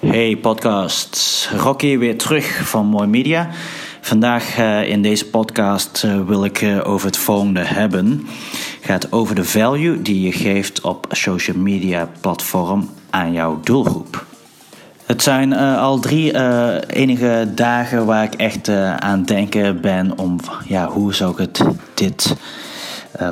Hey podcasts, Rocky weer terug van Mooi Media. Vandaag uh, in deze podcast uh, wil ik uh, over het volgende hebben. Het gaat over de value die je geeft op social media platform aan jouw doelgroep. Het zijn al drie enige dagen waar ik echt aan denken ben om ja, hoe zou ik het dit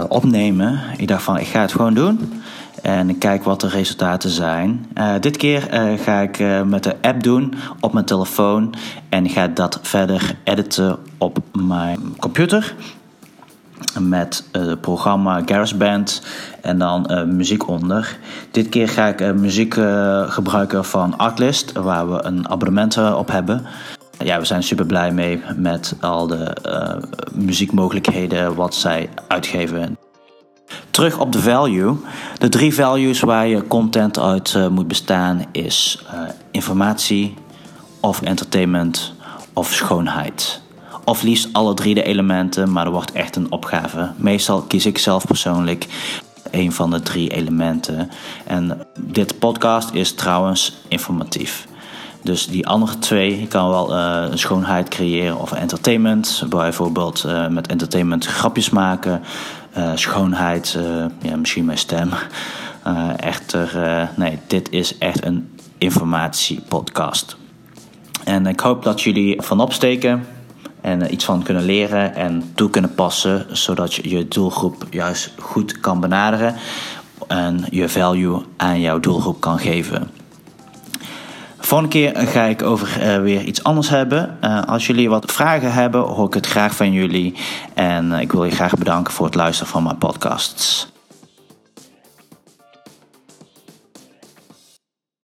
opnemen. Ik dacht van ik ga het gewoon doen. En kijk wat de resultaten zijn. Uh, dit keer uh, ga ik uh, met de app doen op mijn telefoon. En ga dat verder editen op mijn computer. Met het programma GarageBand en dan muziek onder. Dit keer ga ik muziek gebruiken van Artlist, waar we een abonnement op hebben. Ja, we zijn super blij mee met al de muziekmogelijkheden wat zij uitgeven. Terug op de value. De drie values waar je content uit uh, moet bestaan is uh, informatie of entertainment of schoonheid. Of liefst alle drie de elementen, maar er wordt echt een opgave. Meestal kies ik zelf persoonlijk een van de drie elementen. En dit podcast is trouwens informatief. Dus die andere twee, je kan wel uh, schoonheid creëren of entertainment. Bijvoorbeeld met entertainment grapjes maken. Uh, schoonheid, ja, misschien mijn stem. echter, nee, dit is echt een informatiepodcast. En ik hoop dat jullie van opsteken en iets van kunnen leren en toe kunnen passen, zodat je je doelgroep juist goed kan benaderen en je value aan jouw doelgroep kan geven. Volgende keer ga ik over uh, weer iets anders hebben. Uh, als jullie wat vragen hebben, hoor ik het graag van jullie. En uh, ik wil je graag bedanken voor het luisteren van mijn podcasts.